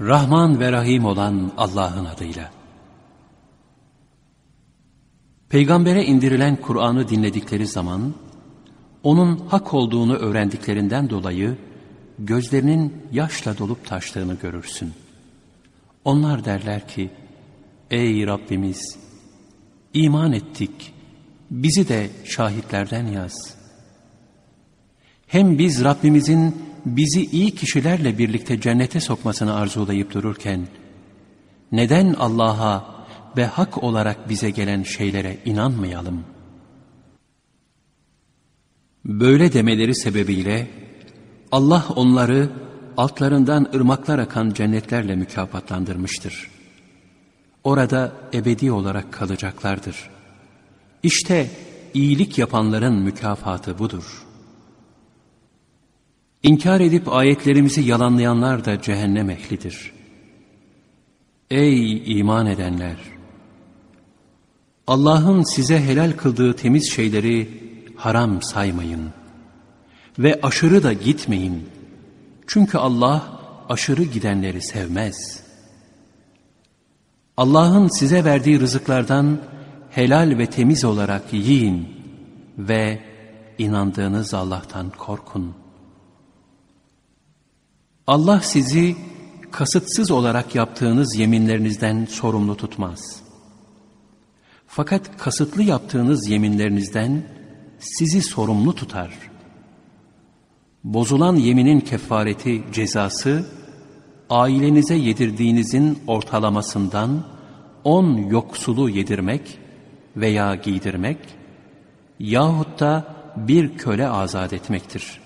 Rahman ve Rahim olan Allah'ın adıyla. Peygambere indirilen Kur'an'ı dinledikleri zaman, onun hak olduğunu öğrendiklerinden dolayı gözlerinin yaşla dolup taştığını görürsün. Onlar derler ki, Ey Rabbimiz! iman ettik, bizi de şahitlerden yaz. Hem biz Rabbimizin bizi iyi kişilerle birlikte cennete sokmasını arzulayıp dururken, neden Allah'a ve hak olarak bize gelen şeylere inanmayalım? Böyle demeleri sebebiyle Allah onları altlarından ırmaklar akan cennetlerle mükafatlandırmıştır. Orada ebedi olarak kalacaklardır. İşte iyilik yapanların mükafatı budur.'' İnkar edip ayetlerimizi yalanlayanlar da cehennem ehlidir. Ey iman edenler! Allah'ın size helal kıldığı temiz şeyleri haram saymayın. Ve aşırı da gitmeyin. Çünkü Allah aşırı gidenleri sevmez. Allah'ın size verdiği rızıklardan helal ve temiz olarak yiyin ve inandığınız Allah'tan korkun.'' Allah sizi kasıtsız olarak yaptığınız yeminlerinizden sorumlu tutmaz. Fakat kasıtlı yaptığınız yeminlerinizden sizi sorumlu tutar. Bozulan yeminin kefareti cezası, ailenize yedirdiğinizin ortalamasından on yoksulu yedirmek veya giydirmek yahut da bir köle azat etmektir.''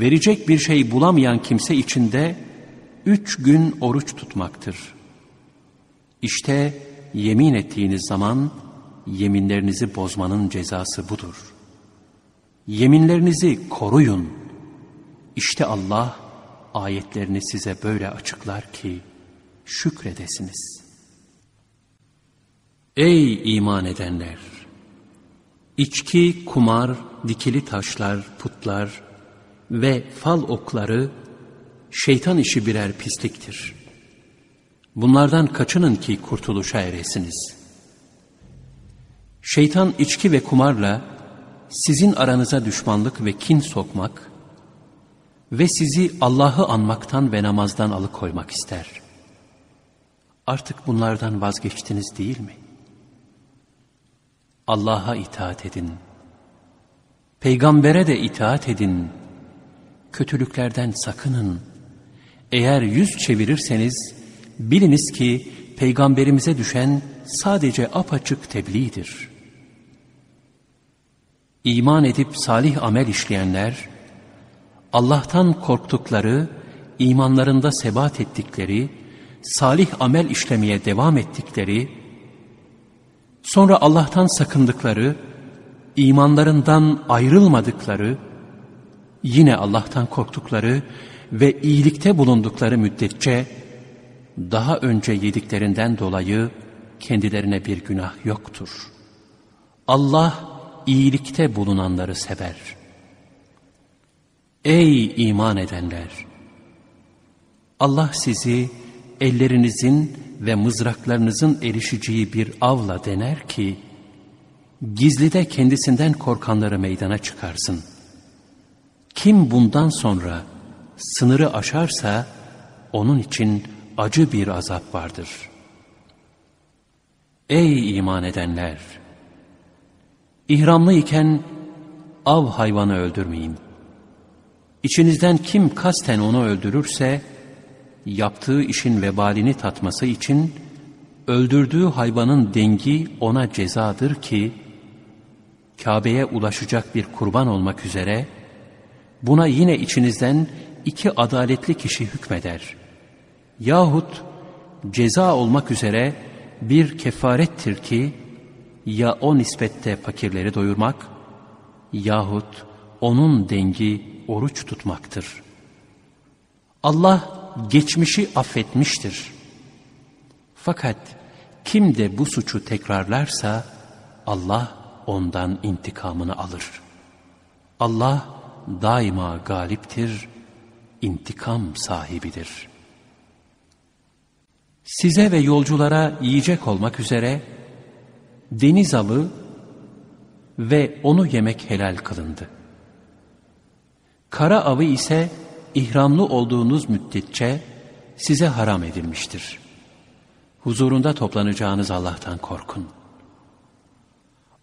Verecek bir şey bulamayan kimse içinde üç gün oruç tutmaktır. İşte yemin ettiğiniz zaman yeminlerinizi bozmanın cezası budur. Yeminlerinizi koruyun. İşte Allah ayetlerini size böyle açıklar ki şükredesiniz. Ey iman edenler! İçki, kumar, dikili taşlar, putlar, ve fal okları şeytan işi birer pisliktir. Bunlardan kaçının ki kurtuluşa eresiniz. Şeytan içki ve kumarla sizin aranıza düşmanlık ve kin sokmak ve sizi Allah'ı anmaktan ve namazdan alıkoymak ister. Artık bunlardan vazgeçtiniz değil mi? Allah'a itaat edin. Peygambere de itaat edin kötülüklerden sakının. Eğer yüz çevirirseniz biliniz ki peygamberimize düşen sadece apaçık tebliğdir. İman edip salih amel işleyenler, Allah'tan korktukları, imanlarında sebat ettikleri, salih amel işlemeye devam ettikleri, sonra Allah'tan sakındıkları, imanlarından ayrılmadıkları, yine Allah'tan korktukları ve iyilikte bulundukları müddetçe daha önce yediklerinden dolayı kendilerine bir günah yoktur. Allah iyilikte bulunanları sever. Ey iman edenler! Allah sizi ellerinizin ve mızraklarınızın erişeceği bir avla dener ki, gizlide kendisinden korkanları meydana çıkarsın.'' Kim bundan sonra sınırı aşarsa onun için acı bir azap vardır. Ey iman edenler! İhramlı iken av hayvanı öldürmeyin. İçinizden kim kasten onu öldürürse, yaptığı işin vebalini tatması için, öldürdüğü hayvanın dengi ona cezadır ki, Kabe'ye ulaşacak bir kurban olmak üzere, Buna yine içinizden iki adaletli kişi hükmeder. Yahut ceza olmak üzere bir kefarettir ki ya o nispette fakirleri doyurmak yahut onun dengi oruç tutmaktır. Allah geçmişi affetmiştir. Fakat kim de bu suçu tekrarlarsa Allah ondan intikamını alır. Allah daima galiptir, intikam sahibidir. Size ve yolculara yiyecek olmak üzere deniz avı ve onu yemek helal kılındı. Kara avı ise ihramlı olduğunuz müddetçe size haram edilmiştir. Huzurunda toplanacağınız Allah'tan korkun.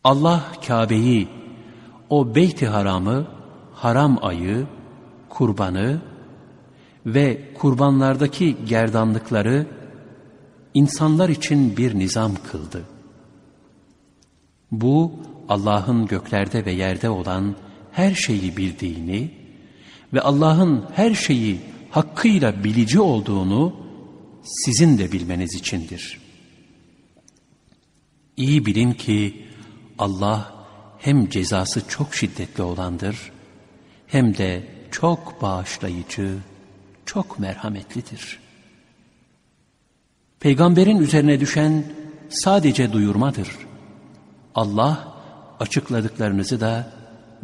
Allah Kabe'yi, o beyt haramı, haram ayı, kurbanı ve kurbanlardaki gerdanlıkları insanlar için bir nizam kıldı. Bu Allah'ın göklerde ve yerde olan her şeyi bildiğini ve Allah'ın her şeyi hakkıyla bilici olduğunu sizin de bilmeniz içindir. İyi bilin ki Allah hem cezası çok şiddetli olandır hem de çok bağışlayıcı, çok merhametlidir. Peygamberin üzerine düşen sadece duyurmadır. Allah açıkladıklarınızı da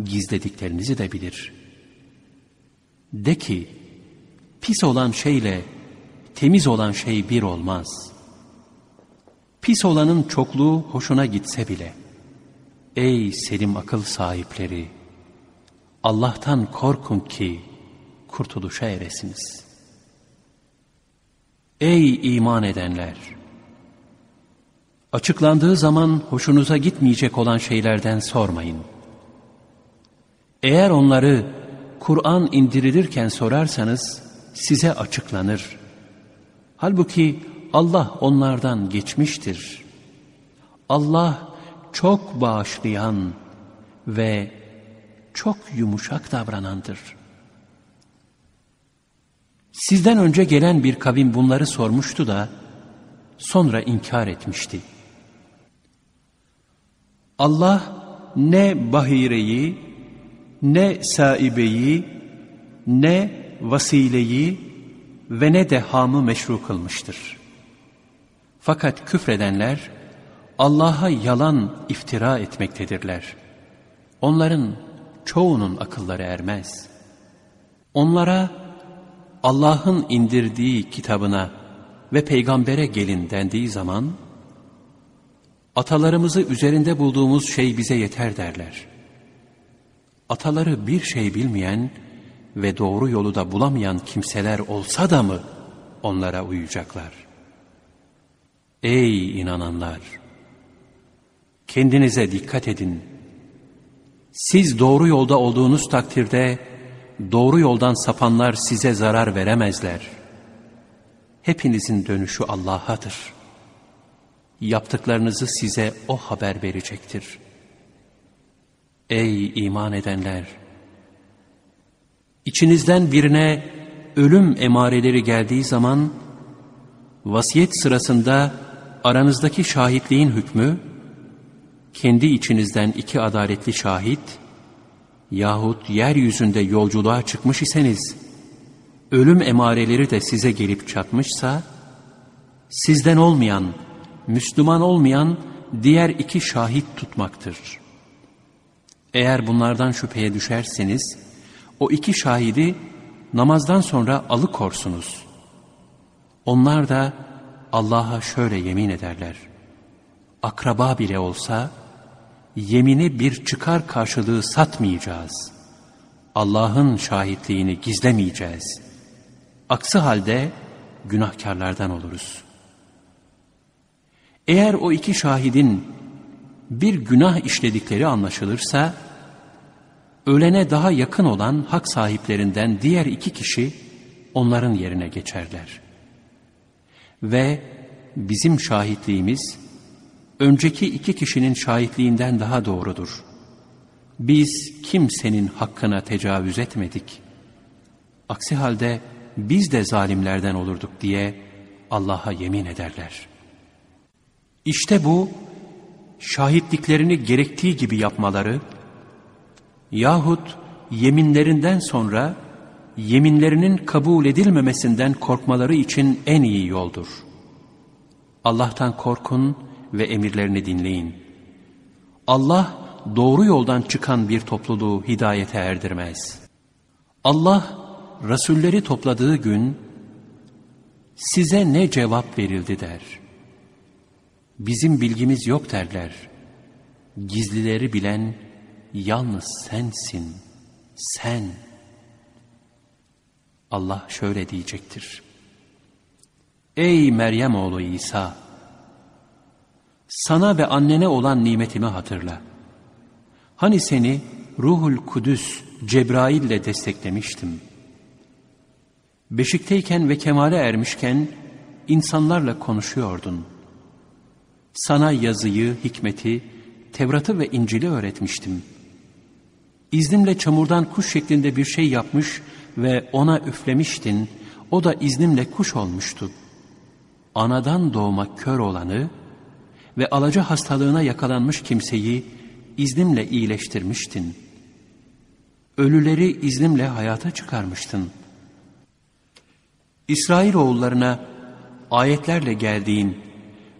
gizlediklerinizi de bilir. De ki, pis olan şeyle temiz olan şey bir olmaz. Pis olanın çokluğu hoşuna gitse bile, ey selim akıl sahipleri, Allah'tan korkun ki kurtuluşa eresiniz. Ey iman edenler! Açıklandığı zaman hoşunuza gitmeyecek olan şeylerden sormayın. Eğer onları Kur'an indirilirken sorarsanız size açıklanır. Halbuki Allah onlardan geçmiştir. Allah çok bağışlayan ve çok yumuşak davranandır. Sizden önce gelen bir kavim bunları sormuştu da sonra inkar etmişti. Allah ne bahireyi, ne saibeyi, ne vasileyi ve ne de hamı meşru kılmıştır. Fakat küfredenler Allah'a yalan iftira etmektedirler. Onların çoğunun akılları ermez. Onlara Allah'ın indirdiği kitabına ve peygambere gelin dendiği zaman, atalarımızı üzerinde bulduğumuz şey bize yeter derler. Ataları bir şey bilmeyen ve doğru yolu da bulamayan kimseler olsa da mı onlara uyacaklar? Ey inananlar! Kendinize dikkat edin. Siz doğru yolda olduğunuz takdirde doğru yoldan sapanlar size zarar veremezler. Hepinizin dönüşü Allah'adır. Yaptıklarınızı size O haber verecektir. Ey iman edenler! İçinizden birine ölüm emareleri geldiği zaman, vasiyet sırasında aranızdaki şahitliğin hükmü, kendi içinizden iki adaletli şahit yahut yeryüzünde yolculuğa çıkmış iseniz, ölüm emareleri de size gelip çatmışsa, sizden olmayan, Müslüman olmayan diğer iki şahit tutmaktır. Eğer bunlardan şüpheye düşerseniz, o iki şahidi namazdan sonra alıkorsunuz. Onlar da Allah'a şöyle yemin ederler. Akraba bile olsa, yemini bir çıkar karşılığı satmayacağız. Allah'ın şahitliğini gizlemeyeceğiz. Aksi halde günahkarlardan oluruz. Eğer o iki şahidin bir günah işledikleri anlaşılırsa, ölene daha yakın olan hak sahiplerinden diğer iki kişi onların yerine geçerler. Ve bizim şahitliğimiz, önceki iki kişinin şahitliğinden daha doğrudur. Biz kimsenin hakkına tecavüz etmedik. Aksi halde biz de zalimlerden olurduk diye Allah'a yemin ederler. İşte bu, şahitliklerini gerektiği gibi yapmaları yahut yeminlerinden sonra yeminlerinin kabul edilmemesinden korkmaları için en iyi yoldur. Allah'tan korkun ve emirlerini dinleyin. Allah doğru yoldan çıkan bir topluluğu hidayete erdirmez. Allah Rasulleri topladığı gün size ne cevap verildi der. Bizim bilgimiz yok derler. Gizlileri bilen yalnız sensin, sen. Allah şöyle diyecektir. Ey Meryem oğlu İsa! Sana ve annene olan nimetimi hatırla. Hani seni Ruhul Kudüs Cebrail ile desteklemiştim. Beşikteyken ve kemale ermişken insanlarla konuşuyordun. Sana yazıyı, hikmeti, Tevrat'ı ve İncil'i öğretmiştim. İznimle çamurdan kuş şeklinde bir şey yapmış ve ona üflemiştin. O da iznimle kuş olmuştu. Anadan doğma kör olanı ve alaca hastalığına yakalanmış kimseyi iznimle iyileştirmiştin. Ölüleri iznimle hayata çıkarmıştın. İsrail oğullarına ayetlerle geldiğin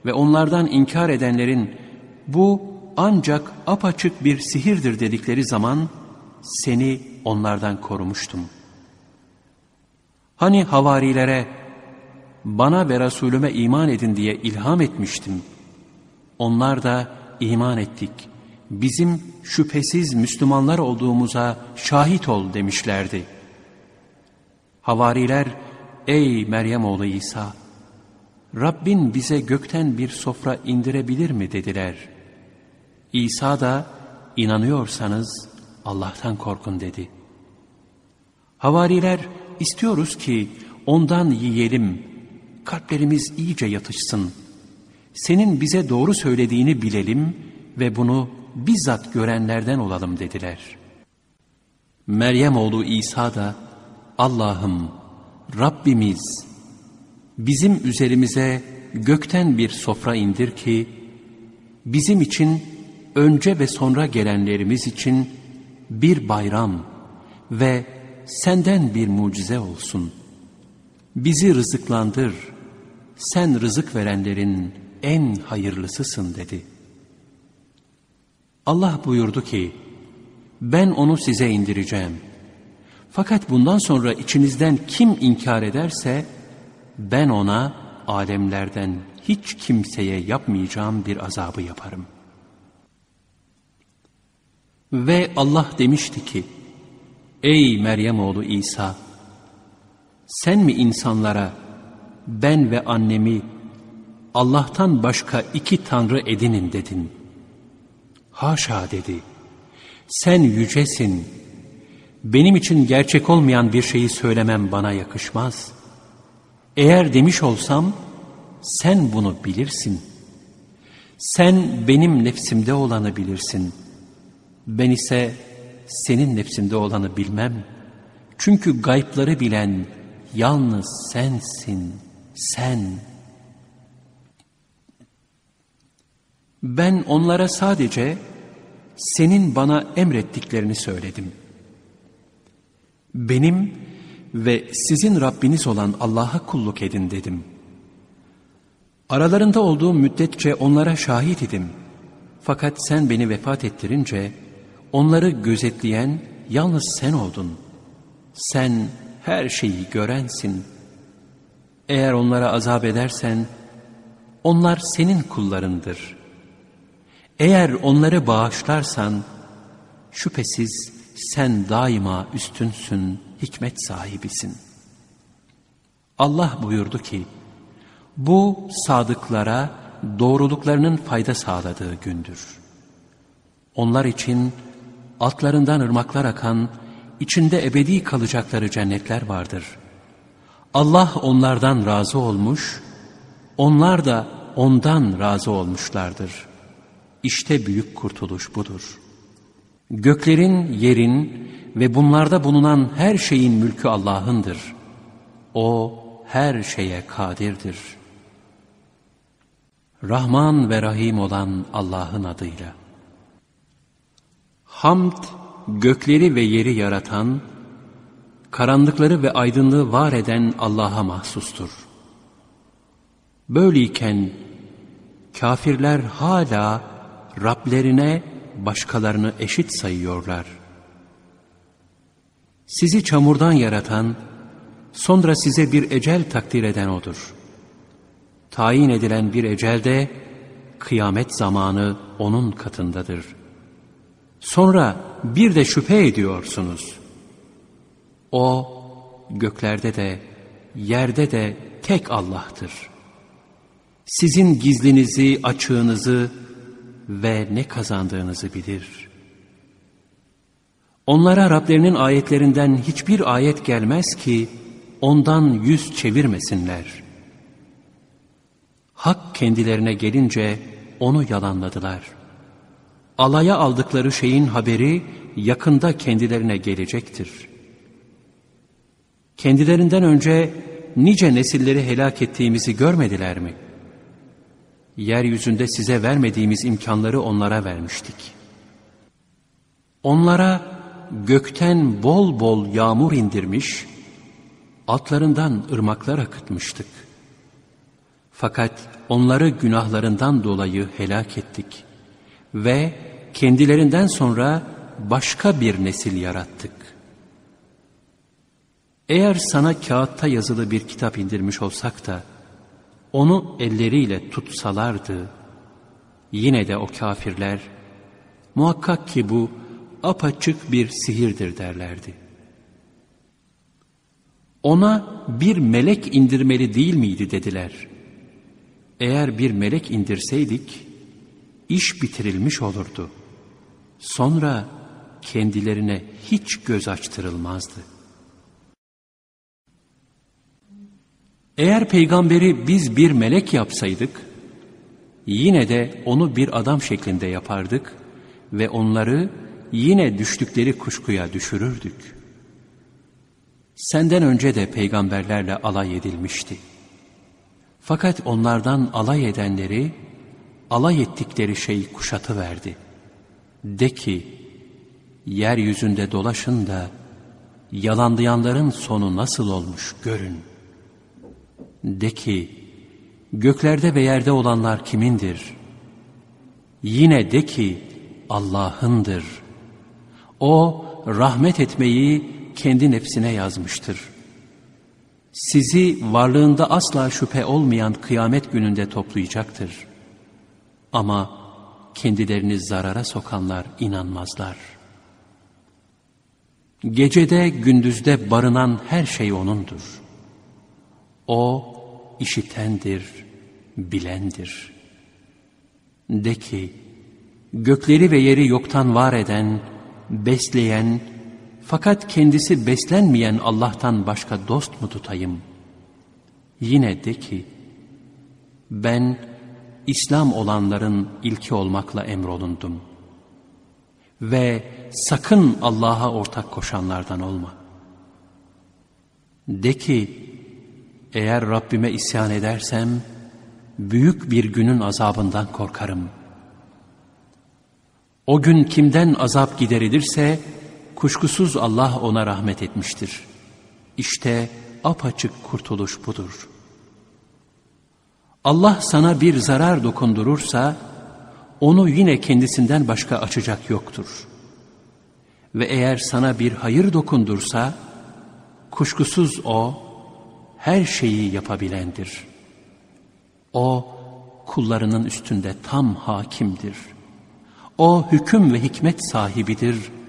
ve onlardan inkar edenlerin bu ancak apaçık bir sihirdir dedikleri zaman seni onlardan korumuştum. Hani havarilere bana ve Resulüme iman edin diye ilham etmiştim. Onlar da iman ettik. Bizim şüphesiz Müslümanlar olduğumuza şahit ol demişlerdi. Havariler, ey Meryem oğlu İsa, Rabbin bize gökten bir sofra indirebilir mi dediler. İsa da inanıyorsanız Allah'tan korkun dedi. Havariler istiyoruz ki ondan yiyelim, kalplerimiz iyice yatışsın. Senin bize doğru söylediğini bilelim ve bunu bizzat görenlerden olalım dediler. Meryem oğlu İsa da Allah'ım Rabbimiz bizim üzerimize gökten bir sofra indir ki bizim için önce ve sonra gelenlerimiz için bir bayram ve senden bir mucize olsun. Bizi rızıklandır, sen rızık verenlerin en hayırlısısın dedi. Allah buyurdu ki, ben onu size indireceğim. Fakat bundan sonra içinizden kim inkar ederse, ben ona alemlerden hiç kimseye yapmayacağım bir azabı yaparım. Ve Allah demişti ki, Ey Meryem oğlu İsa, sen mi insanlara ben ve annemi Allah'tan başka iki tanrı edinin dedin. Haşa dedi. Sen yücesin. Benim için gerçek olmayan bir şeyi söylemem bana yakışmaz. Eğer demiş olsam sen bunu bilirsin. Sen benim nefsimde olanı bilirsin. Ben ise senin nefsinde olanı bilmem. Çünkü gaypları bilen yalnız sensin, sen. Ben onlara sadece senin bana emrettiklerini söyledim. Benim ve sizin Rabbiniz olan Allah'a kulluk edin dedim. Aralarında olduğum müddetçe onlara şahit idim. Fakat sen beni vefat ettirince onları gözetleyen yalnız sen oldun. Sen her şeyi görensin. Eğer onlara azap edersen onlar senin kullarındır. Eğer onları bağışlarsan şüphesiz sen daima üstünsün, hikmet sahibisin. Allah buyurdu ki, bu sadıklara doğruluklarının fayda sağladığı gündür. Onlar için altlarından ırmaklar akan, içinde ebedi kalacakları cennetler vardır. Allah onlardan razı olmuş, onlar da ondan razı olmuşlardır. İşte büyük kurtuluş budur. Göklerin, yerin ve bunlarda bulunan her şeyin mülkü Allah'ındır. O her şeye kadirdir. Rahman ve Rahim olan Allah'ın adıyla. Hamd, gökleri ve yeri yaratan, karanlıkları ve aydınlığı var eden Allah'a mahsustur. Böyleyken kafirler hala Rablerine başkalarını eşit sayıyorlar. Sizi çamurdan yaratan Sonra size bir ecel takdir eden O'dur. Tayin edilen bir ecel de kıyamet zamanı O'nun katındadır. Sonra bir de şüphe ediyorsunuz. O göklerde de yerde de tek Allah'tır. Sizin gizlinizi, açığınızı ve ne kazandığınızı bilir. Onlara Rablerinin ayetlerinden hiçbir ayet gelmez ki ondan yüz çevirmesinler. Hak kendilerine gelince onu yalanladılar. Alaya aldıkları şeyin haberi yakında kendilerine gelecektir. Kendilerinden önce nice nesilleri helak ettiğimizi görmediler mi? Yeryüzünde size vermediğimiz imkanları onlara vermiştik. Onlara gökten bol bol yağmur indirmiş, altlarından ırmaklar akıtmıştık. Fakat onları günahlarından dolayı helak ettik ve kendilerinden sonra başka bir nesil yarattık. Eğer sana kağıtta yazılı bir kitap indirmiş olsak da, onu elleriyle tutsalardı, yine de o kafirler, muhakkak ki bu apaçık bir sihirdir derlerdi. Ona bir melek indirmeli değil miydi dediler. Eğer bir melek indirseydik, iş bitirilmiş olurdu. Sonra kendilerine hiç göz açtırılmazdı. Eğer peygamberi biz bir melek yapsaydık, yine de onu bir adam şeklinde yapardık ve onları yine düştükleri kuşkuya düşürürdük. Senden önce de peygamberlerle alay edilmişti. Fakat onlardan alay edenleri, alay ettikleri şey kuşatı verdi. De ki, yeryüzünde dolaşın da, yalanlayanların sonu nasıl olmuş görün. De ki, göklerde ve yerde olanlar kimindir? Yine de ki, Allah'ındır. O, rahmet etmeyi, kendi nefsine yazmıştır. Sizi varlığında asla şüphe olmayan kıyamet gününde toplayacaktır. Ama kendilerini zarara sokanlar inanmazlar. Gecede gündüzde barınan her şey O'nundur. O işitendir, bilendir. De ki, gökleri ve yeri yoktan var eden, besleyen, fakat kendisi beslenmeyen Allah'tan başka dost mu tutayım? Yine de ki, ben İslam olanların ilki olmakla emrolundum. Ve sakın Allah'a ortak koşanlardan olma. De ki, eğer Rabbime isyan edersem, büyük bir günün azabından korkarım. O gün kimden azap giderilirse, Kuşkusuz Allah ona rahmet etmiştir. İşte apaçık kurtuluş budur. Allah sana bir zarar dokundurursa, onu yine kendisinden başka açacak yoktur. Ve eğer sana bir hayır dokundursa, kuşkusuz O, her şeyi yapabilendir. O, kullarının üstünde tam hakimdir. O, hüküm ve hikmet sahibidir.''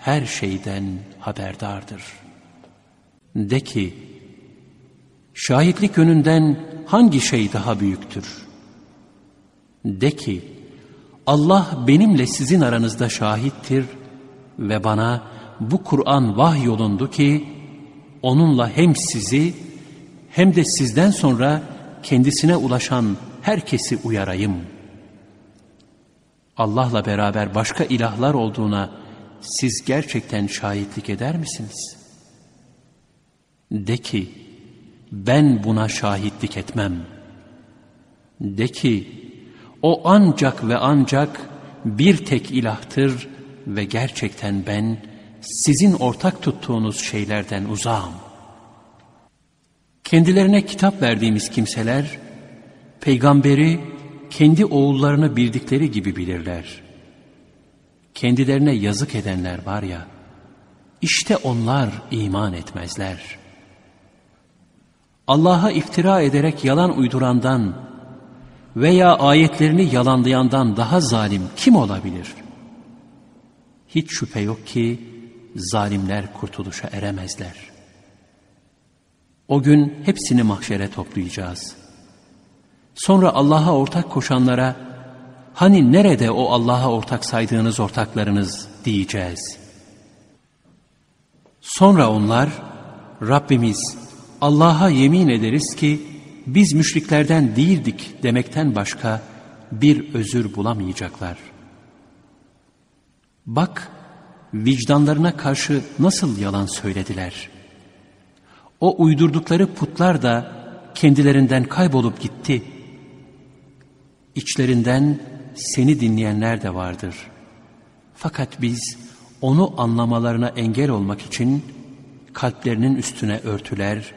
her şeyden haberdardır. De ki, şahitlik yönünden hangi şey daha büyüktür? De ki, Allah benimle sizin aranızda şahittir ve bana bu Kur'an vahyolundu ki, onunla hem sizi hem de sizden sonra kendisine ulaşan herkesi uyarayım. Allah'la beraber başka ilahlar olduğuna siz gerçekten şahitlik eder misiniz? De ki, ben buna şahitlik etmem. De ki, o ancak ve ancak bir tek ilahtır ve gerçekten ben sizin ortak tuttuğunuz şeylerden uzağım. Kendilerine kitap verdiğimiz kimseler, peygamberi kendi oğullarını bildikleri gibi bilirler.'' kendilerine yazık edenler var ya, işte onlar iman etmezler. Allah'a iftira ederek yalan uydurandan veya ayetlerini yalanlayandan daha zalim kim olabilir? Hiç şüphe yok ki zalimler kurtuluşa eremezler. O gün hepsini mahşere toplayacağız. Sonra Allah'a ortak koşanlara hani nerede o Allah'a ortak saydığınız ortaklarınız diyeceğiz. Sonra onlar Rabbimiz Allah'a yemin ederiz ki biz müşriklerden değildik demekten başka bir özür bulamayacaklar. Bak vicdanlarına karşı nasıl yalan söylediler. O uydurdukları putlar da kendilerinden kaybolup gitti. İçlerinden seni dinleyenler de vardır. Fakat biz onu anlamalarına engel olmak için kalplerinin üstüne örtüler,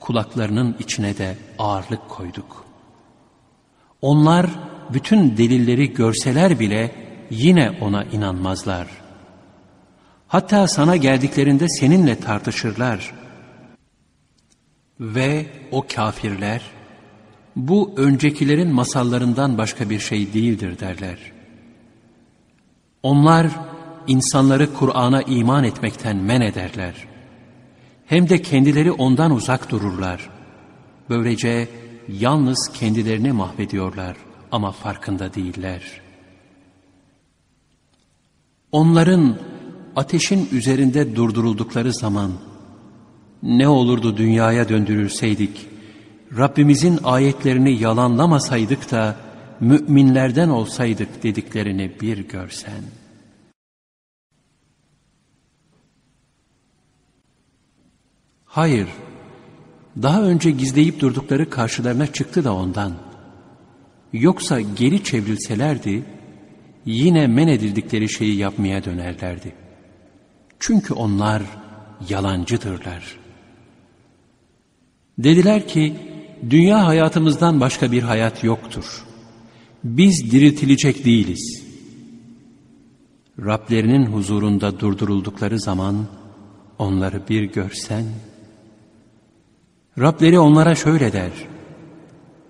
kulaklarının içine de ağırlık koyduk. Onlar bütün delilleri görseler bile yine ona inanmazlar. Hatta sana geldiklerinde seninle tartışırlar. Ve o kafirler, bu öncekilerin masallarından başka bir şey değildir derler. Onlar insanları Kur'an'a iman etmekten men ederler. Hem de kendileri ondan uzak dururlar. Böylece yalnız kendilerini mahvediyorlar ama farkında değiller. Onların ateşin üzerinde durduruldukları zaman ne olurdu dünyaya döndürülseydik, Rabbimizin ayetlerini yalanlamasaydık da müminlerden olsaydık dediklerini bir görsen. Hayır, daha önce gizleyip durdukları karşılarına çıktı da ondan. Yoksa geri çevrilselerdi, yine men edildikleri şeyi yapmaya dönerlerdi. Çünkü onlar yalancıdırlar. Dediler ki, dünya hayatımızdan başka bir hayat yoktur. Biz diriltilecek değiliz. Rablerinin huzurunda durduruldukları zaman, onları bir görsen, Rableri onlara şöyle der,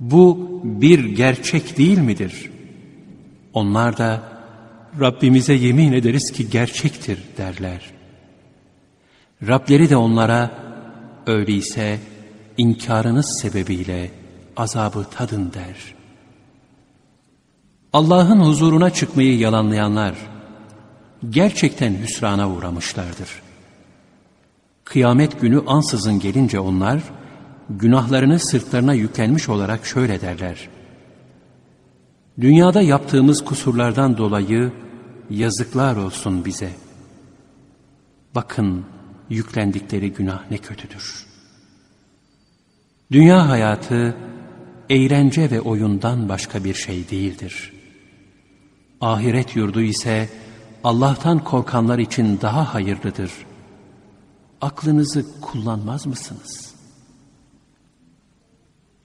bu bir gerçek değil midir? Onlar da, Rabbimize yemin ederiz ki gerçektir derler. Rableri de onlara, öyleyse inkarınız sebebiyle azabı tadın der. Allah'ın huzuruna çıkmayı yalanlayanlar, gerçekten hüsrana uğramışlardır. Kıyamet günü ansızın gelince onlar, günahlarını sırtlarına yüklenmiş olarak şöyle derler. Dünyada yaptığımız kusurlardan dolayı yazıklar olsun bize. Bakın yüklendikleri günah ne kötüdür. Dünya hayatı eğlence ve oyundan başka bir şey değildir. Ahiret yurdu ise Allah'tan korkanlar için daha hayırlıdır. Aklınızı kullanmaz mısınız?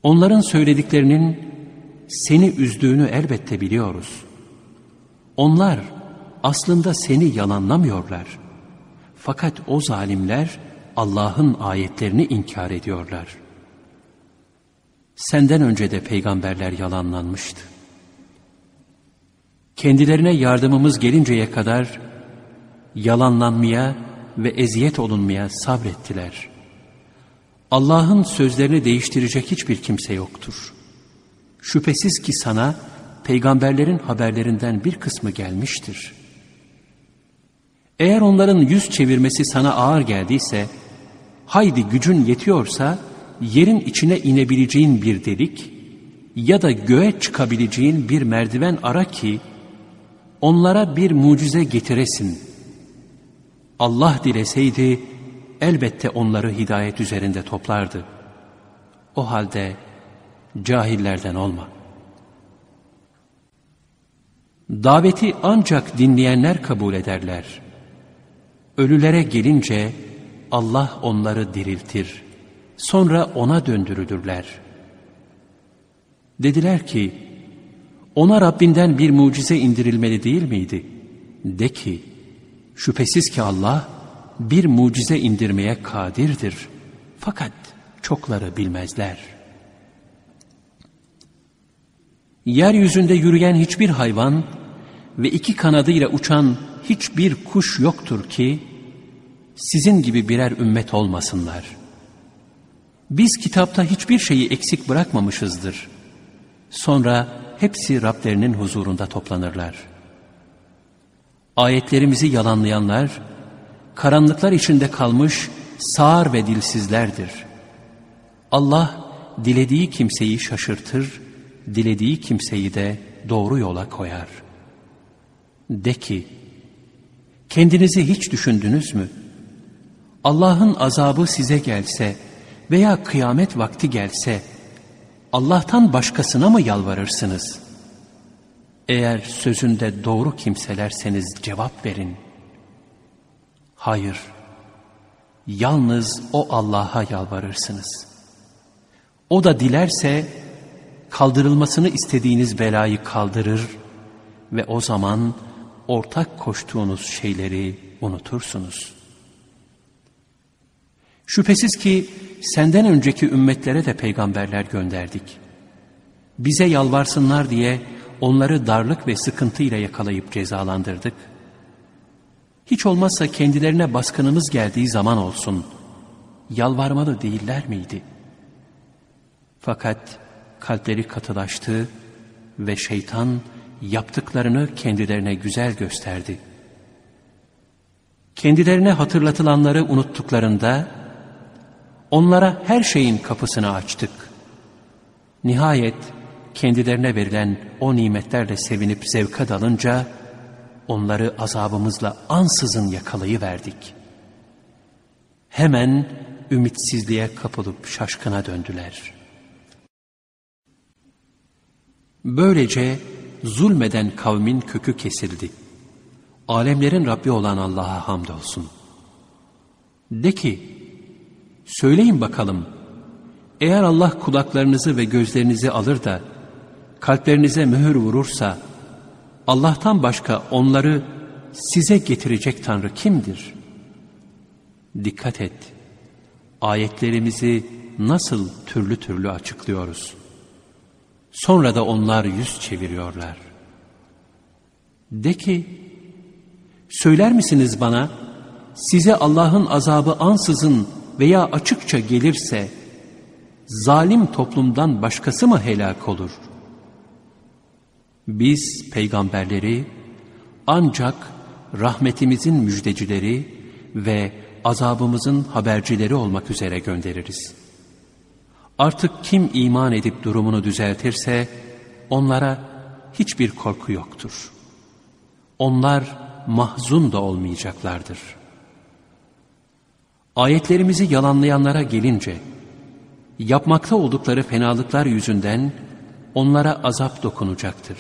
Onların söylediklerinin seni üzdüğünü elbette biliyoruz. Onlar aslında seni yalanlamıyorlar. Fakat o zalimler Allah'ın ayetlerini inkar ediyorlar. Senden önce de peygamberler yalanlanmıştı. Kendilerine yardımımız gelinceye kadar yalanlanmaya ve eziyet olunmaya sabrettiler. Allah'ın sözlerini değiştirecek hiçbir kimse yoktur. Şüphesiz ki sana peygamberlerin haberlerinden bir kısmı gelmiştir. Eğer onların yüz çevirmesi sana ağır geldiyse, haydi gücün yetiyorsa yerin içine inebileceğin bir delik ya da göğe çıkabileceğin bir merdiven ara ki onlara bir mucize getiresin. Allah dileseydi elbette onları hidayet üzerinde toplardı. O halde cahillerden olma. Daveti ancak dinleyenler kabul ederler. Ölülere gelince Allah onları diriltir. Sonra ona döndürülürler. Dediler ki, ona Rabbinden bir mucize indirilmeli değil miydi? De ki, şüphesiz ki Allah bir mucize indirmeye kadirdir. Fakat çokları bilmezler. Yeryüzünde yürüyen hiçbir hayvan ve iki kanadıyla uçan hiçbir kuş yoktur ki, sizin gibi birer ümmet olmasınlar. Biz kitapta hiçbir şeyi eksik bırakmamışızdır. Sonra hepsi Rablerinin huzurunda toplanırlar. Ayetlerimizi yalanlayanlar, karanlıklar içinde kalmış sağır ve dilsizlerdir. Allah dilediği kimseyi şaşırtır, dilediği kimseyi de doğru yola koyar. De ki, kendinizi hiç düşündünüz mü? Allah'ın azabı size gelse veya kıyamet vakti gelse, Allah'tan başkasına mı yalvarırsınız? Eğer sözünde doğru kimselerseniz cevap verin. Hayır, yalnız o Allah'a yalvarırsınız. O da dilerse kaldırılmasını istediğiniz belayı kaldırır ve o zaman ortak koştuğunuz şeyleri unutursunuz. Şüphesiz ki senden önceki ümmetlere de peygamberler gönderdik. Bize yalvarsınlar diye onları darlık ve sıkıntı ile yakalayıp cezalandırdık. Hiç olmazsa kendilerine baskınımız geldiği zaman olsun, yalvarmalı değiller miydi? Fakat kalpleri katılaştı ve şeytan yaptıklarını kendilerine güzel gösterdi. Kendilerine hatırlatılanları unuttuklarında, onlara her şeyin kapısını açtık. Nihayet kendilerine verilen o nimetlerle sevinip zevka dalınca, onları azabımızla ansızın yakalayıverdik. Hemen ümitsizliğe kapılıp şaşkına döndüler. Böylece zulmeden kavmin kökü kesildi. Alemlerin Rabbi olan Allah'a hamdolsun. De ki, söyleyin bakalım, eğer Allah kulaklarınızı ve gözlerinizi alır da, kalplerinize mühür vurursa, Allah'tan başka onları size getirecek Tanrı kimdir? Dikkat et, ayetlerimizi nasıl türlü türlü açıklıyoruz. Sonra da onlar yüz çeviriyorlar. De ki, söyler misiniz bana, size Allah'ın azabı ansızın veya açıkça gelirse, zalim toplumdan başkası mı helak olur?'' Biz peygamberleri ancak rahmetimizin müjdecileri ve azabımızın habercileri olmak üzere göndeririz. Artık kim iman edip durumunu düzeltirse onlara hiçbir korku yoktur. Onlar mahzun da olmayacaklardır. Ayetlerimizi yalanlayanlara gelince, yapmakta oldukları fenalıklar yüzünden onlara azap dokunacaktır.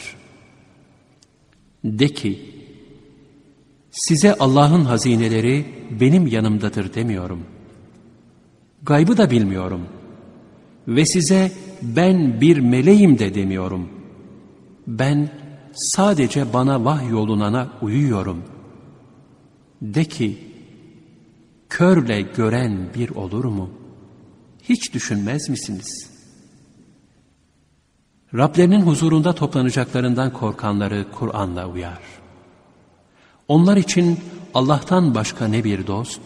De ki, size Allah'ın hazineleri benim yanımdadır demiyorum. Gaybı da bilmiyorum. Ve size ben bir meleğim de demiyorum. Ben sadece bana vahyolunana uyuyorum. De ki, körle gören bir olur mu? Hiç düşünmez misiniz?'' Rablerinin huzurunda toplanacaklarından korkanları Kur'an'la uyar. Onlar için Allah'tan başka ne bir dost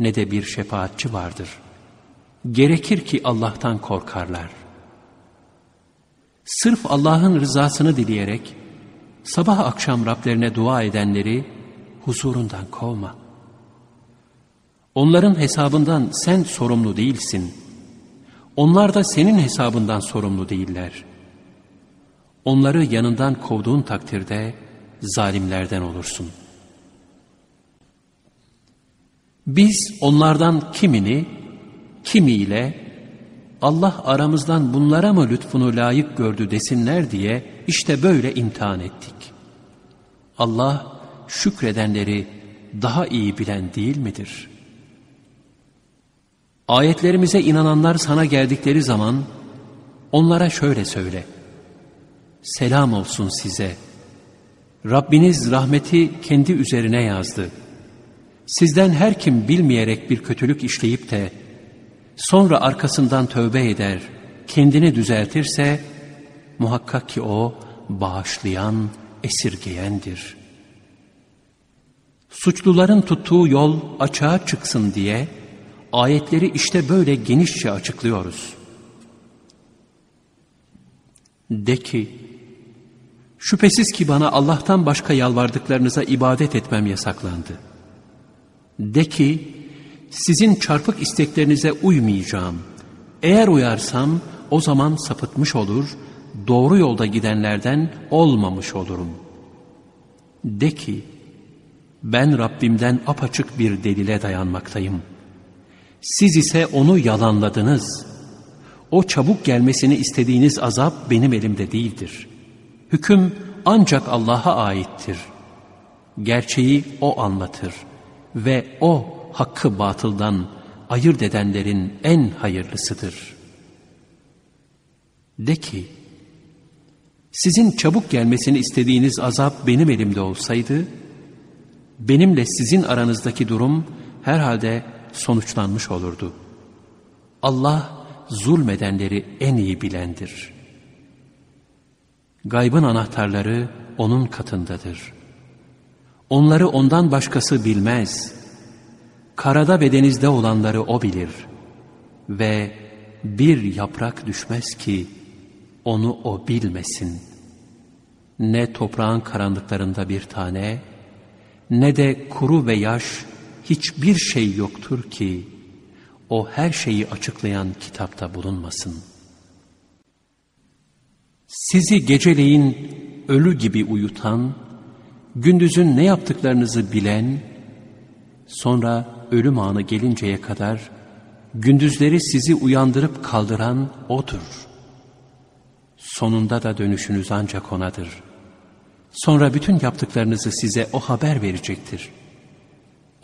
ne de bir şefaatçi vardır. Gerekir ki Allah'tan korkarlar. Sırf Allah'ın rızasını dileyerek sabah akşam Rablerine dua edenleri huzurundan kovma. Onların hesabından sen sorumlu değilsin. Onlar da senin hesabından sorumlu değiller.'' Onları yanından kovduğun takdirde zalimlerden olursun. Biz onlardan kimini, kimiyle Allah aramızdan bunlara mı lütfunu layık gördü desinler diye işte böyle imtihan ettik. Allah şükredenleri daha iyi bilen değil midir? Ayetlerimize inananlar sana geldikleri zaman onlara şöyle söyle selam olsun size. Rabbiniz rahmeti kendi üzerine yazdı. Sizden her kim bilmeyerek bir kötülük işleyip de sonra arkasından tövbe eder, kendini düzeltirse, muhakkak ki o bağışlayan, esirgeyendir. Suçluların tuttuğu yol açığa çıksın diye, ayetleri işte böyle genişçe açıklıyoruz. De ki, şüphesiz ki bana Allah'tan başka yalvardıklarınıza ibadet etmem yasaklandı. De ki, sizin çarpık isteklerinize uymayacağım. Eğer uyarsam o zaman sapıtmış olur, doğru yolda gidenlerden olmamış olurum. De ki, ben Rabbimden apaçık bir delile dayanmaktayım. Siz ise onu yalanladınız. O çabuk gelmesini istediğiniz azap benim elimde değildir. Hüküm ancak Allah'a aittir. Gerçeği O anlatır ve O hakkı batıldan ayırt edenlerin en hayırlısıdır. De ki, sizin çabuk gelmesini istediğiniz azap benim elimde olsaydı, benimle sizin aranızdaki durum herhalde sonuçlanmış olurdu. Allah zulmedenleri en iyi bilendir. Gaybın anahtarları O'nun katındadır. Onları O'ndan başkası bilmez. Karada ve denizde olanları O bilir. Ve bir yaprak düşmez ki onu O bilmesin. Ne toprağın karanlıklarında bir tane, ne de kuru ve yaş hiçbir şey yoktur ki o her şeyi açıklayan kitapta bulunmasın. Sizi geceleyin ölü gibi uyutan, gündüzün ne yaptıklarınızı bilen, sonra ölüm anı gelinceye kadar gündüzleri sizi uyandırıp kaldıran O'dur. Sonunda da dönüşünüz ancak O'nadır.'' Sonra bütün yaptıklarınızı size o haber verecektir.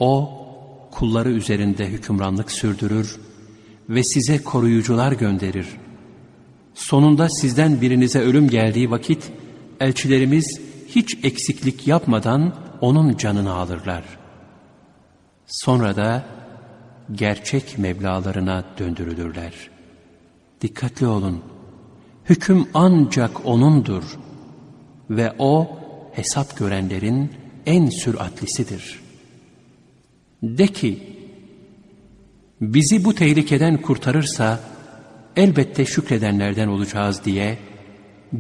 O, kulları üzerinde hükümranlık sürdürür ve size koruyucular gönderir. Sonunda sizden birinize ölüm geldiği vakit, elçilerimiz hiç eksiklik yapmadan onun canını alırlar. Sonra da gerçek meblalarına döndürülürler. Dikkatli olun, hüküm ancak O'nundur ve O, hesap görenlerin en süratlisidir. De ki, bizi bu tehlikeden kurtarırsa elbette şükredenlerden olacağız diye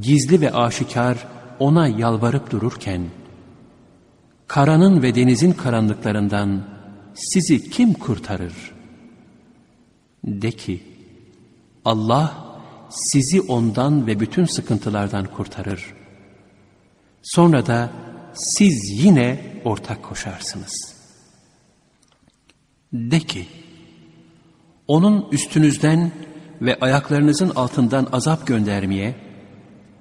gizli ve aşikar ona yalvarıp dururken karanın ve denizin karanlıklarından sizi kim kurtarır? De ki Allah sizi ondan ve bütün sıkıntılardan kurtarır. Sonra da siz yine ortak koşarsınız. De ki, onun üstünüzden ve ayaklarınızın altından azap göndermeye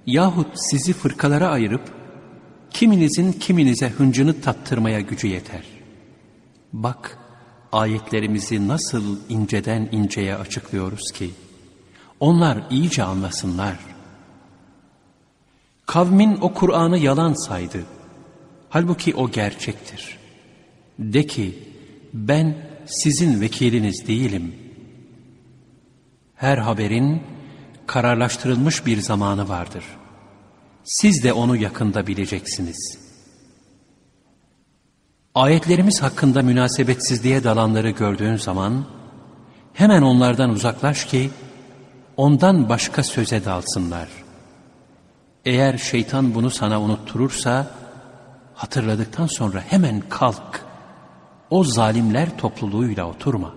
yahut sizi fırkalara ayırıp kiminizin kiminize hıncını tattırmaya gücü yeter. Bak ayetlerimizi nasıl inceden inceye açıklıyoruz ki onlar iyice anlasınlar. Kavmin o Kur'an'ı yalan saydı. Halbuki o gerçektir. De ki, ben sizin vekiliniz değilim. Her haberin kararlaştırılmış bir zamanı vardır. Siz de onu yakında bileceksiniz. Ayetlerimiz hakkında münasebetsizliğe dalanları gördüğün zaman, hemen onlardan uzaklaş ki, ondan başka söze dalsınlar.'' Eğer şeytan bunu sana unutturursa, hatırladıktan sonra hemen kalk. O zalimler topluluğuyla oturma.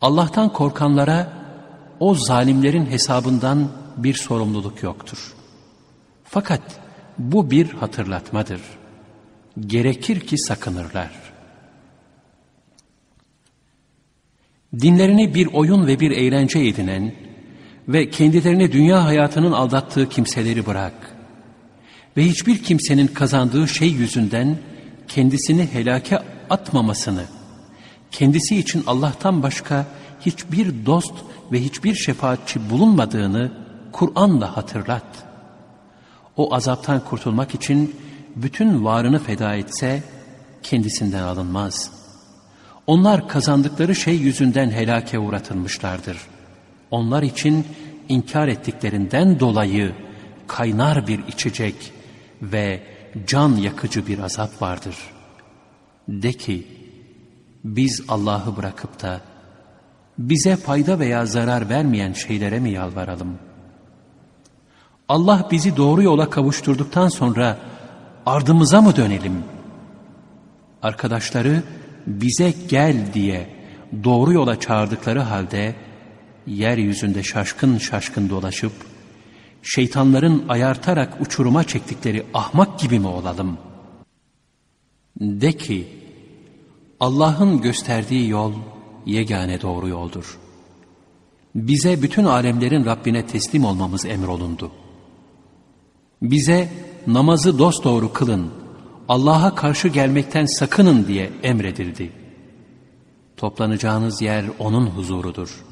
Allah'tan korkanlara o zalimlerin hesabından bir sorumluluk yoktur. Fakat bu bir hatırlatmadır. Gerekir ki sakınırlar. Dinlerini bir oyun ve bir eğlence edinen, ve kendilerini dünya hayatının aldattığı kimseleri bırak. Ve hiçbir kimsenin kazandığı şey yüzünden kendisini helake atmamasını, kendisi için Allah'tan başka hiçbir dost ve hiçbir şefaatçi bulunmadığını Kur'an'la hatırlat. O azaptan kurtulmak için bütün varını feda etse kendisinden alınmaz. Onlar kazandıkları şey yüzünden helake uğratılmışlardır. Onlar için inkar ettiklerinden dolayı kaynar bir içecek ve can yakıcı bir azap vardır. De ki, biz Allah'ı bırakıp da bize fayda veya zarar vermeyen şeylere mi yalvaralım? Allah bizi doğru yola kavuşturduktan sonra ardımıza mı dönelim? Arkadaşları bize gel diye doğru yola çağırdıkları halde yeryüzünde şaşkın şaşkın dolaşıp şeytanların ayartarak uçuruma çektikleri ahmak gibi mi olalım? De ki Allah'ın gösterdiği yol yegane doğru yoldur. Bize bütün alemlerin Rabbine teslim olmamız emrolundu. Bize namazı dosdoğru kılın, Allah'a karşı gelmekten sakının diye emredildi. Toplanacağınız yer O'nun huzurudur.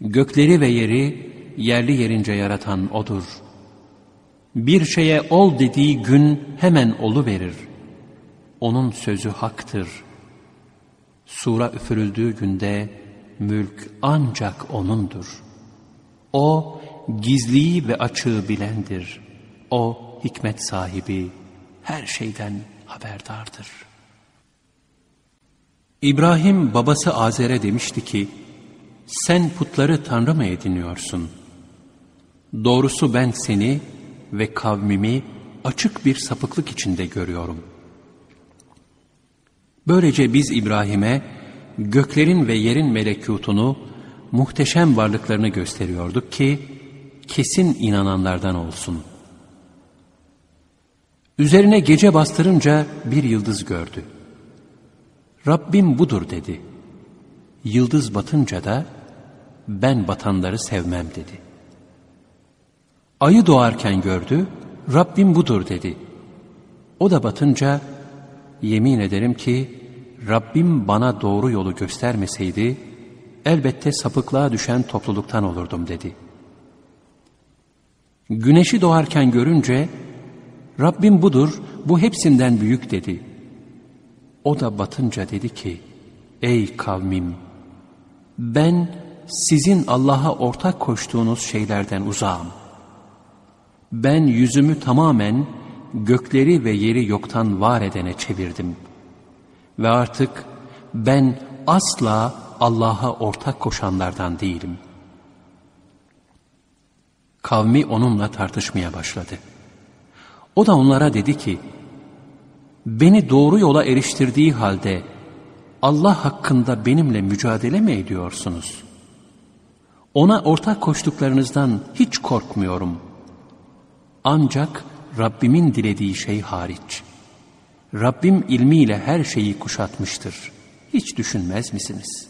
Gökleri ve yeri yerli yerince yaratan O'dur. Bir şeye ol dediği gün hemen olu verir. Onun sözü haktır. Sura üfürüldüğü günde mülk ancak O'nundur. O gizliyi ve açığı bilendir. O hikmet sahibi, her şeyden haberdardır. İbrahim babası Azer'e demişti ki, sen putları tanrı mı ediniyorsun? Doğrusu ben seni ve kavmimi açık bir sapıklık içinde görüyorum. Böylece biz İbrahim'e göklerin ve yerin melekutunu, muhteşem varlıklarını gösteriyorduk ki, kesin inananlardan olsun.'' Üzerine gece bastırınca bir yıldız gördü. Rabbim budur dedi. Yıldız batınca da ben batanları sevmem dedi. Ayı doğarken gördü, Rabbim budur dedi. O da batınca yemin ederim ki Rabbim bana doğru yolu göstermeseydi elbette sapıklığa düşen topluluktan olurdum dedi. Güneşi doğarken görünce Rabbim budur, bu hepsinden büyük dedi. O da batınca dedi ki, ey kavmim, ben sizin Allah'a ortak koştuğunuz şeylerden uzağım. Ben yüzümü tamamen gökleri ve yeri yoktan var edene çevirdim. Ve artık ben asla Allah'a ortak koşanlardan değilim. Kavmi onunla tartışmaya başladı.'' O da onlara dedi ki, beni doğru yola eriştirdiği halde Allah hakkında benimle mücadele mi ediyorsunuz? Ona ortak koştuklarınızdan hiç korkmuyorum. Ancak Rabbimin dilediği şey hariç. Rabbim ilmiyle her şeyi kuşatmıştır. Hiç düşünmez misiniz?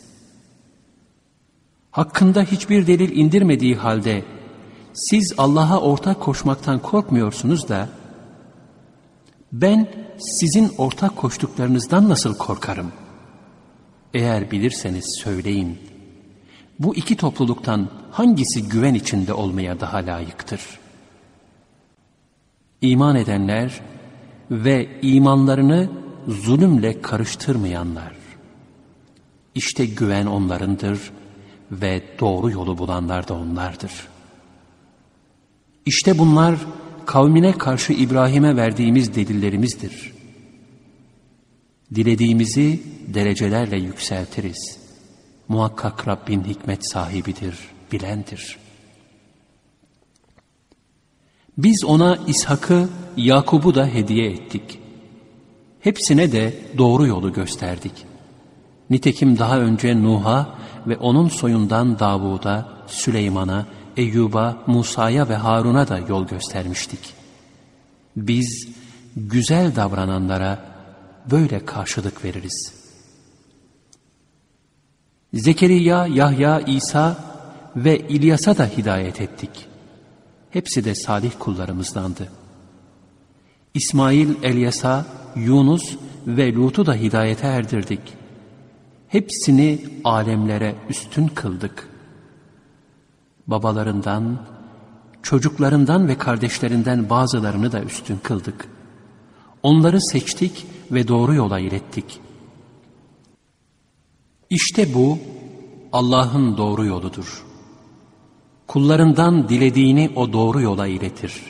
Hakkında hiçbir delil indirmediği halde siz Allah'a ortak koşmaktan korkmuyorsunuz da ben sizin ortak koştuklarınızdan nasıl korkarım? Eğer bilirseniz söyleyin. Bu iki topluluktan hangisi güven içinde olmaya daha layıktır? İman edenler ve imanlarını zulümle karıştırmayanlar. İşte güven onlarındır ve doğru yolu bulanlar da onlardır. İşte bunlar kavmine karşı İbrahim'e verdiğimiz delillerimizdir. Dilediğimizi derecelerle yükseltiriz. Muhakkak Rabbin hikmet sahibidir, bilendir. Biz ona İshak'ı, Yakub'u da hediye ettik. Hepsine de doğru yolu gösterdik. Nitekim daha önce Nuh'a ve onun soyundan Davud'a, Süleyman'a, Eyyub'a, Musa'ya ve Harun'a da yol göstermiştik. Biz güzel davrananlara böyle karşılık veririz. Zekeriya, Yahya, İsa ve İlyas'a da hidayet ettik. Hepsi de salih kullarımızdandı. İsmail, Elyas'a, Yunus ve Lut'u da hidayete erdirdik. Hepsini alemlere üstün kıldık.'' babalarından, çocuklarından ve kardeşlerinden bazılarını da üstün kıldık. Onları seçtik ve doğru yola ilettik. İşte bu Allah'ın doğru yoludur. Kullarından dilediğini o doğru yola iletir.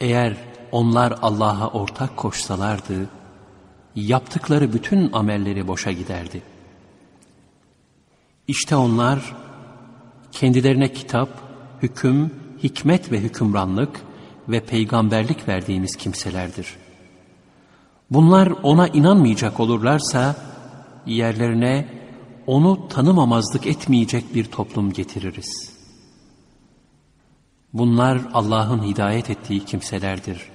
Eğer onlar Allah'a ortak koşsalardı, yaptıkları bütün amelleri boşa giderdi. İşte onlar kendilerine kitap, hüküm, hikmet ve hükümranlık ve peygamberlik verdiğimiz kimselerdir. Bunlar ona inanmayacak olurlarsa yerlerine onu tanımamazlık etmeyecek bir toplum getiririz. Bunlar Allah'ın hidayet ettiği kimselerdir.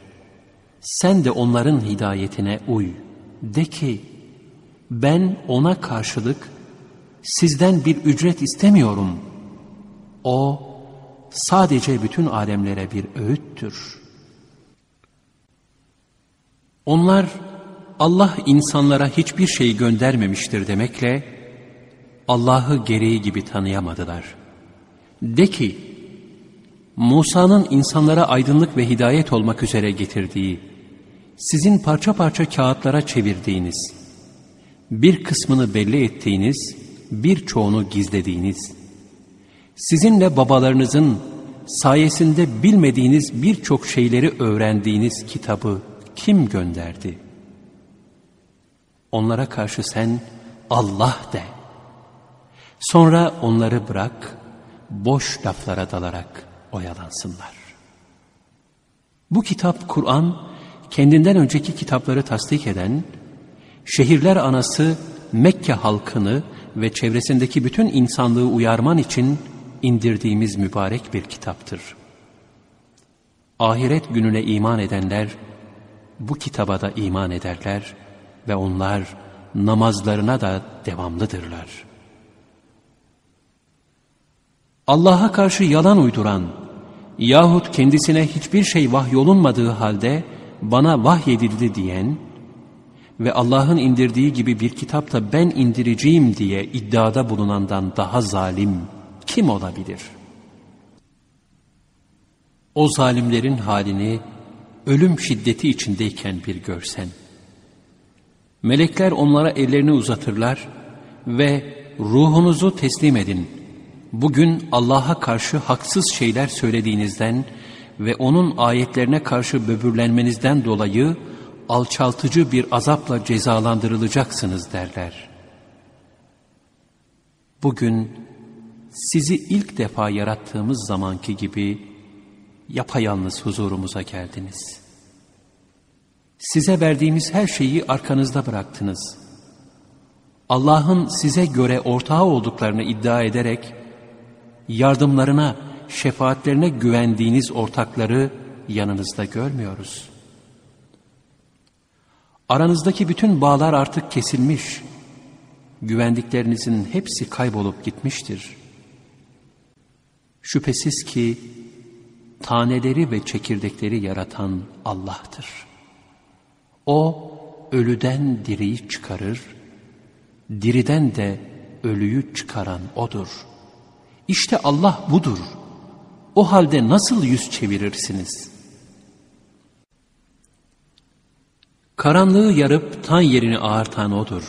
Sen de onların hidayetine uy. De ki, ben ona karşılık sizden bir ücret istemiyorum. O sadece bütün alemlere bir öğüttür. Onlar Allah insanlara hiçbir şey göndermemiştir demekle Allah'ı gereği gibi tanıyamadılar. De ki, Musa'nın insanlara aydınlık ve hidayet olmak üzere getirdiği, sizin parça parça kağıtlara çevirdiğiniz, bir kısmını belli ettiğiniz, birçoğunu gizlediğiniz, sizinle babalarınızın sayesinde bilmediğiniz birçok şeyleri öğrendiğiniz kitabı kim gönderdi? Onlara karşı sen Allah de. Sonra onları bırak, boş laflara dalarak oyalansınlar. Bu kitap Kur'an, kendinden önceki kitapları tasdik eden, şehirler anası Mekke halkını ve çevresindeki bütün insanlığı uyarman için indirdiğimiz mübarek bir kitaptır. Ahiret gününe iman edenler bu kitaba da iman ederler ve onlar namazlarına da devamlıdırlar. Allah'a karşı yalan uyduran yahut kendisine hiçbir şey vahyolunmadığı halde bana vahyedildi diyen ve Allah'ın indirdiği gibi bir kitapta ben indireceğim diye iddiada bulunandan daha zalim kim olabilir? O zalimlerin halini ölüm şiddeti içindeyken bir görsen. Melekler onlara ellerini uzatırlar ve ruhunuzu teslim edin. Bugün Allah'a karşı haksız şeyler söylediğinizden ve O'nun ayetlerine karşı böbürlenmenizden dolayı alçaltıcı bir azapla cezalandırılacaksınız derler. Bugün sizi ilk defa yarattığımız zamanki gibi yapayalnız huzurumuza geldiniz. Size verdiğimiz her şeyi arkanızda bıraktınız. Allah'ın size göre ortağı olduklarını iddia ederek, yardımlarına, şefaatlerine güvendiğiniz ortakları yanınızda görmüyoruz. Aranızdaki bütün bağlar artık kesilmiş, güvendiklerinizin hepsi kaybolup gitmiştir. Şüphesiz ki taneleri ve çekirdekleri yaratan Allah'tır. O ölüden diriyi çıkarır, diriden de ölüyü çıkaran O'dur. İşte Allah budur. O halde nasıl yüz çevirirsiniz? Karanlığı yarıp tan yerini ağartan O'dur.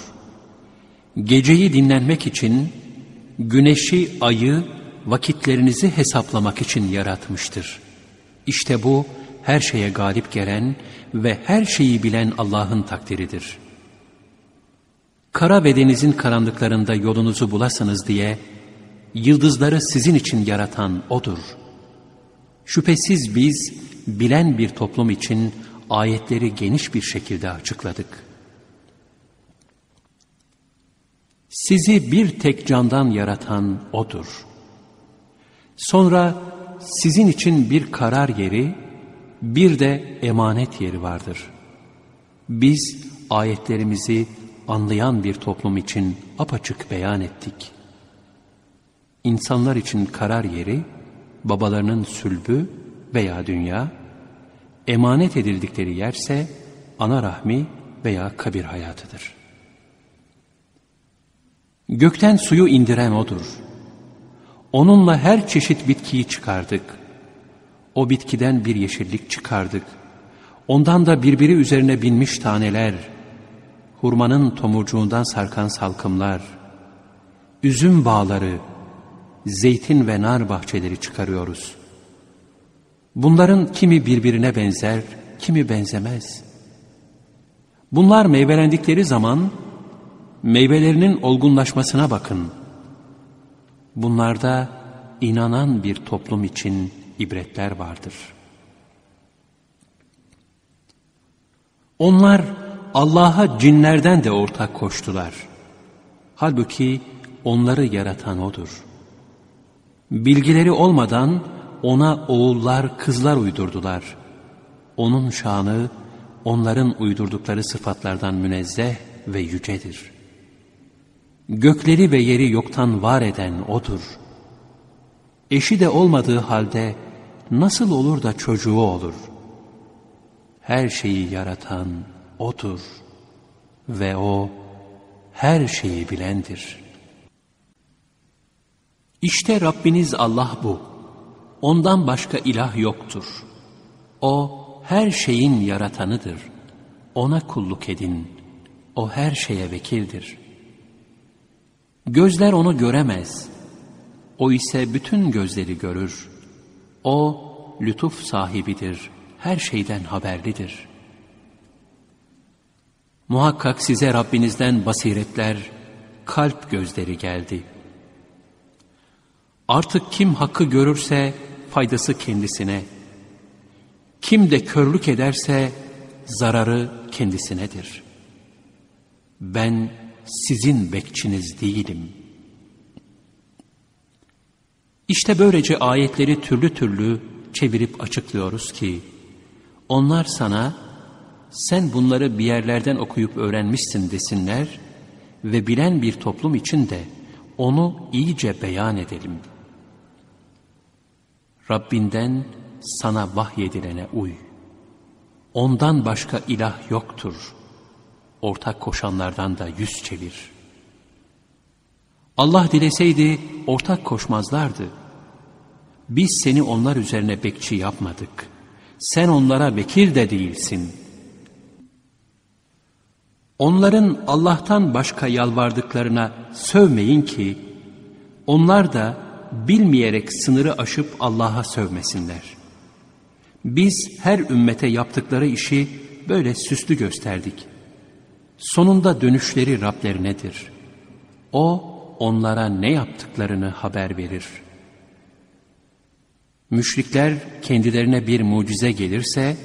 Geceyi dinlenmek için güneşi, ayı, vakitlerinizi hesaplamak için yaratmıştır. İşte bu her şeye galip gelen ve her şeyi bilen Allah'ın takdiridir. Kara ve denizin karanlıklarında yolunuzu bulasınız diye yıldızları sizin için yaratan O'dur. Şüphesiz biz bilen bir toplum için ayetleri geniş bir şekilde açıkladık. Sizi bir tek candan yaratan O'dur. Sonra sizin için bir karar yeri, bir de emanet yeri vardır. Biz ayetlerimizi anlayan bir toplum için apaçık beyan ettik. İnsanlar için karar yeri, babalarının sülbü veya dünya, emanet edildikleri yerse ana rahmi veya kabir hayatıdır. Gökten suyu indiren O'dur. Onunla her çeşit bitkiyi çıkardık. O bitkiden bir yeşillik çıkardık. Ondan da birbiri üzerine binmiş taneler, hurmanın tomurcuğundan sarkan salkımlar, üzüm bağları, zeytin ve nar bahçeleri çıkarıyoruz. Bunların kimi birbirine benzer, kimi benzemez. Bunlar meyvelendikleri zaman meyvelerinin olgunlaşmasına bakın. Bunlarda inanan bir toplum için ibretler vardır. Onlar Allah'a cinlerden de ortak koştular. Halbuki onları yaratan O'dur. Bilgileri olmadan ona oğullar, kızlar uydurdular. Onun şanı onların uydurdukları sıfatlardan münezzeh ve yücedir. Gökleri ve yeri yoktan var eden O'dur. Eşi de olmadığı halde nasıl olur da çocuğu olur? Her şeyi yaratan O'dur ve O her şeyi bilendir. İşte Rabbiniz Allah bu. Ondan başka ilah yoktur. O her şeyin yaratanıdır. Ona kulluk edin. O her şeye vekildir. Gözler onu göremez. O ise bütün gözleri görür. O lütuf sahibidir. Her şeyden haberlidir. Muhakkak size Rabbinizden basiretler, kalp gözleri geldi. Artık kim hakkı görürse faydası kendisine, kim de körlük ederse zararı kendisinedir. Ben sizin bekçiniz değilim. İşte böylece ayetleri türlü türlü çevirip açıklıyoruz ki, onlar sana, sen bunları bir yerlerden okuyup öğrenmişsin desinler ve bilen bir toplum için de onu iyice beyan edelim. Rabbinden sana vahyedilene uy. Ondan başka ilah yoktur. Ortak koşanlardan da yüz çevir. Allah dileseydi ortak koşmazlardı. Biz seni onlar üzerine bekçi yapmadık. Sen onlara vekil de değilsin. Onların Allah'tan başka yalvardıklarına sövmeyin ki, onlar da bilmeyerek sınırı aşıp Allah'a sövmesinler. Biz her ümmete yaptıkları işi böyle süslü gösterdik. Sonunda dönüşleri Rablerinedir. O onlara ne yaptıklarını haber verir. Müşrikler kendilerine bir mucize gelirse,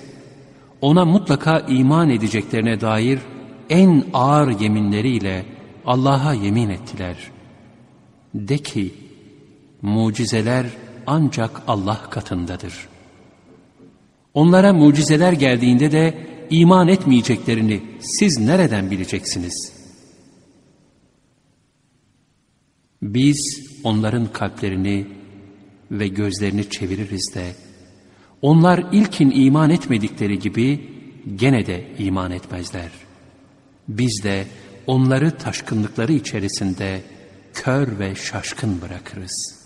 ona mutlaka iman edeceklerine dair en ağır yeminleriyle Allah'a yemin ettiler. De ki, mucizeler ancak Allah katındadır. Onlara mucizeler geldiğinde de iman etmeyeceklerini siz nereden bileceksiniz? Biz onların kalplerini ve gözlerini çeviririz de, onlar ilkin iman etmedikleri gibi gene de iman etmezler. Biz de onları taşkınlıkları içerisinde kör ve şaşkın bırakırız.''